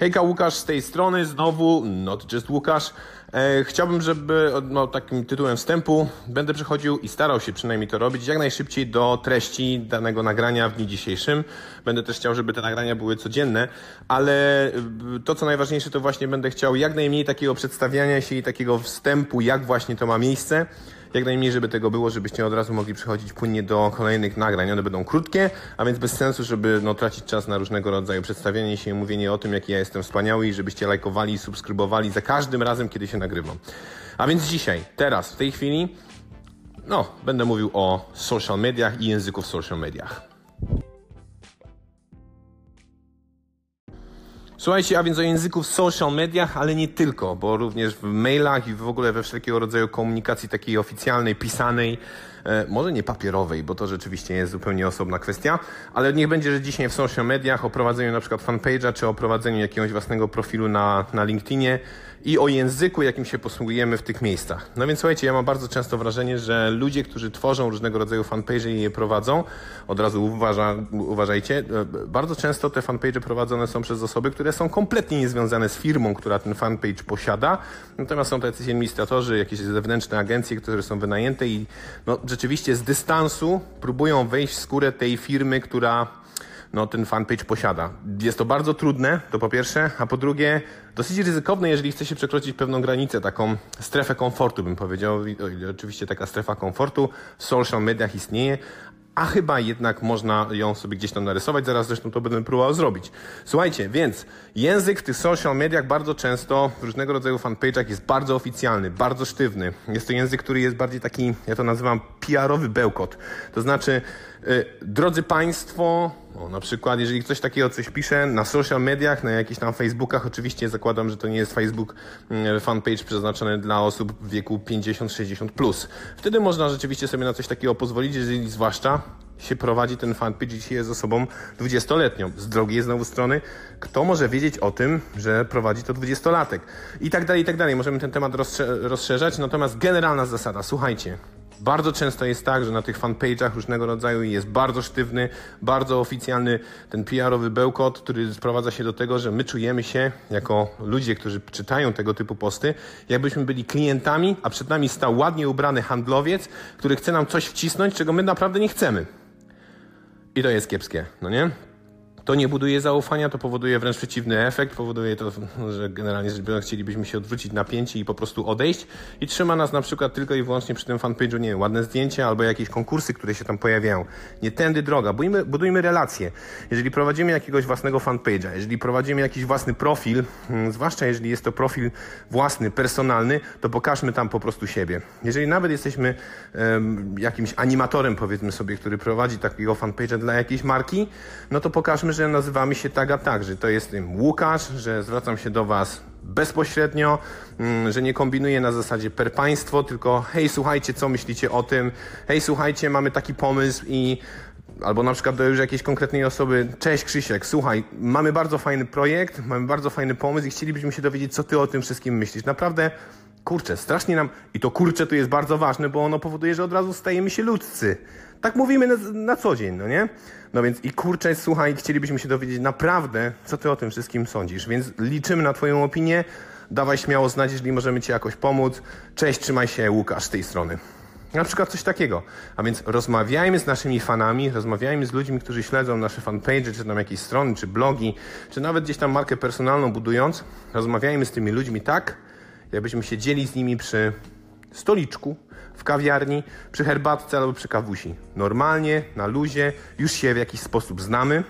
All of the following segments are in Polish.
Hejka, Łukasz z tej strony, znowu Not Just Łukasz. E, chciałbym, żeby no, takim tytułem wstępu będę przechodził i starał się przynajmniej to robić jak najszybciej do treści danego nagrania w dniu dzisiejszym. Będę też chciał, żeby te nagrania były codzienne, ale e, to co najważniejsze to właśnie będę chciał jak najmniej takiego przedstawiania się i takiego wstępu, jak właśnie to ma miejsce jak najmniej, żeby tego było, żebyście od razu mogli przechodzić płynnie do kolejnych nagrań. One będą krótkie, a więc bez sensu, żeby no, tracić czas na różnego rodzaju przedstawianie się i mówienie o tym, jaki ja jestem wspaniały i żebyście lajkowali subskrybowali za każdym razem, kiedy się nagrywam. A więc dzisiaj, teraz, w tej chwili, no, będę mówił o social mediach i języku w social mediach. Słuchajcie, a więc o języku w social mediach, ale nie tylko, bo również w mailach i w ogóle we wszelkiego rodzaju komunikacji takiej oficjalnej, pisanej, e, może nie papierowej, bo to rzeczywiście jest zupełnie osobna kwestia, ale niech będzie, że dzisiaj w social mediach o prowadzeniu na przykład fanpage'a, czy o prowadzeniu jakiegoś własnego profilu na, na LinkedInie, i o języku, jakim się posługujemy w tych miejscach. No więc słuchajcie, ja mam bardzo często wrażenie, że ludzie, którzy tworzą różnego rodzaju fanpage i je prowadzą, od razu uważa, uważajcie, e, bardzo często te fanpage prowadzone są przez osoby, które są kompletnie niezwiązane z firmą, która ten fanpage posiada, natomiast są tacy administratorzy, jakieś zewnętrzne agencje, które są wynajęte i no, rzeczywiście z dystansu próbują wejść w skórę tej firmy, która no, ten fanpage posiada. Jest to bardzo trudne, to po pierwsze, a po drugie dosyć ryzykowne, jeżeli chce się przekroczyć pewną granicę, taką strefę komfortu bym powiedział. Oczywiście taka strefa komfortu w social mediach istnieje, a chyba jednak można ją sobie gdzieś tam narysować, zaraz zresztą to będę próbował zrobić. Słuchajcie, więc język w tych social mediach bardzo często w różnego rodzaju fanpage'ach jest bardzo oficjalny, bardzo sztywny. Jest to język, który jest bardziej taki, ja to nazywam PR-owy bełkot. To znaczy, yy, drodzy Państwo, o, na przykład, jeżeli ktoś takiego coś pisze na social mediach, na jakichś tam Facebookach, oczywiście zakładam, że to nie jest Facebook mm, fanpage przeznaczony dla osób w wieku 50-60+. Plus. Wtedy można rzeczywiście sobie na coś takiego pozwolić, jeżeli zwłaszcza się prowadzi ten fanpage i jest osobą 20-letnią. Z drugiej znowu strony, kto może wiedzieć o tym, że prowadzi to 20-latek? I tak dalej, i tak dalej. Możemy ten temat rozszerzać, natomiast generalna zasada, słuchajcie, bardzo często jest tak, że na tych fanpage'ach różnego rodzaju jest bardzo sztywny, bardzo oficjalny ten PR-owy bełkot, który sprowadza się do tego, że my czujemy się jako ludzie, którzy czytają tego typu posty, jakbyśmy byli klientami, a przed nami stał ładnie ubrany handlowiec, który chce nam coś wcisnąć, czego my naprawdę nie chcemy. I to jest kiepskie, no nie? To nie buduje zaufania, to powoduje wręcz przeciwny efekt, powoduje to, że generalnie rzecz biorąc chcielibyśmy się odwrócić napięci i po prostu odejść i trzyma nas na przykład tylko i wyłącznie przy tym fanpage'u, nie wiem, ładne zdjęcia albo jakieś konkursy, które się tam pojawiają. Nie tędy droga, budujmy, budujmy relacje. Jeżeli prowadzimy jakiegoś własnego fanpage'a, jeżeli prowadzimy jakiś własny profil, hmm, zwłaszcza jeżeli jest to profil własny, personalny, to pokażmy tam po prostu siebie. Jeżeli nawet jesteśmy um, jakimś animatorem, powiedzmy sobie, który prowadzi takiego fanpage'a dla jakiejś marki, no to pokażmy, że że nazywamy się tak a tak, że to jest Łukasz, że zwracam się do Was bezpośrednio, mm, że nie kombinuję na zasadzie per państwo, tylko hej, słuchajcie, co myślicie o tym? Hej, słuchajcie, mamy taki pomysł i albo na przykład do już jakiejś konkretnej osoby, cześć Krzysiek, słuchaj, mamy bardzo fajny projekt, mamy bardzo fajny pomysł i chcielibyśmy się dowiedzieć, co ty o tym wszystkim myślisz. Naprawdę, kurczę, strasznie nam, i to kurczę tu jest bardzo ważne, bo ono powoduje, że od razu stajemy się ludzcy. Tak mówimy na, na co dzień, no nie? No więc i kurczę, słuchaj, chcielibyśmy się dowiedzieć naprawdę, co ty o tym wszystkim sądzisz. Więc liczymy na twoją opinię. Dawaj śmiało znać, jeżeli możemy ci jakoś pomóc. Cześć, trzymaj się, Łukasz z tej strony. Na przykład coś takiego. A więc rozmawiajmy z naszymi fanami, rozmawiajmy z ludźmi, którzy śledzą nasze fanpage, czy tam jakieś strony, czy blogi, czy nawet gdzieś tam markę personalną budując. Rozmawiajmy z tymi ludźmi tak, jakbyśmy siedzieli z nimi przy stoliczku, w kawiarni, przy herbatce albo przy kawusi. Normalnie, na luzie, już się w jakiś sposób znamy,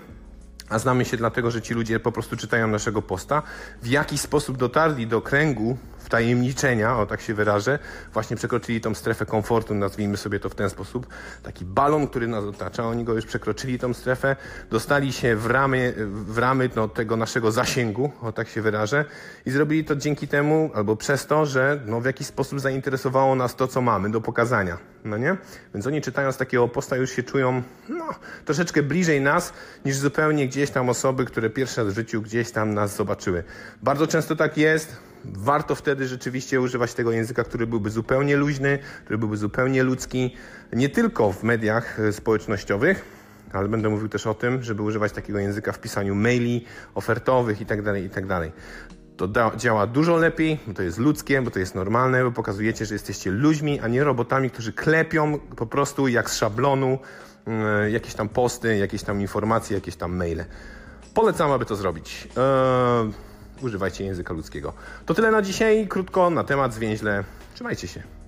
a znamy się dlatego, że ci ludzie po prostu czytają naszego posta, w jakiś sposób dotarli do kręgu wtajemniczenia, o tak się wyrażę, właśnie przekroczyli tą strefę komfortu, nazwijmy sobie to w ten sposób. Taki balon, który nas otacza, oni go już przekroczyli tą strefę, dostali się w ramy, w ramy no, tego naszego zasięgu, o tak się wyrażę, i zrobili to dzięki temu, albo przez to, że no, w jakiś sposób zainteresowało nas to, co mamy do pokazania. No nie? Więc oni czytając takiego posta już się czują no, troszeczkę bliżej nas, niż zupełnie gdzieś tam osoby, które pierwszy raz w życiu gdzieś tam nas zobaczyły. Bardzo często tak jest, warto wtedy rzeczywiście używać tego języka, który byłby zupełnie luźny, który byłby zupełnie ludzki, nie tylko w mediach e, społecznościowych, ale będę mówił też o tym, żeby używać takiego języka w pisaniu maili ofertowych itd. itd. To da, działa dużo lepiej, bo to jest ludzkie, bo to jest normalne, bo pokazujecie, że jesteście ludźmi, a nie robotami, którzy klepią po prostu jak z szablonu yy, jakieś tam posty, jakieś tam informacje, jakieś tam maile. Polecam, aby to zrobić. Eee, używajcie języka ludzkiego. To tyle na dzisiaj, krótko na temat zwięźle. Trzymajcie się.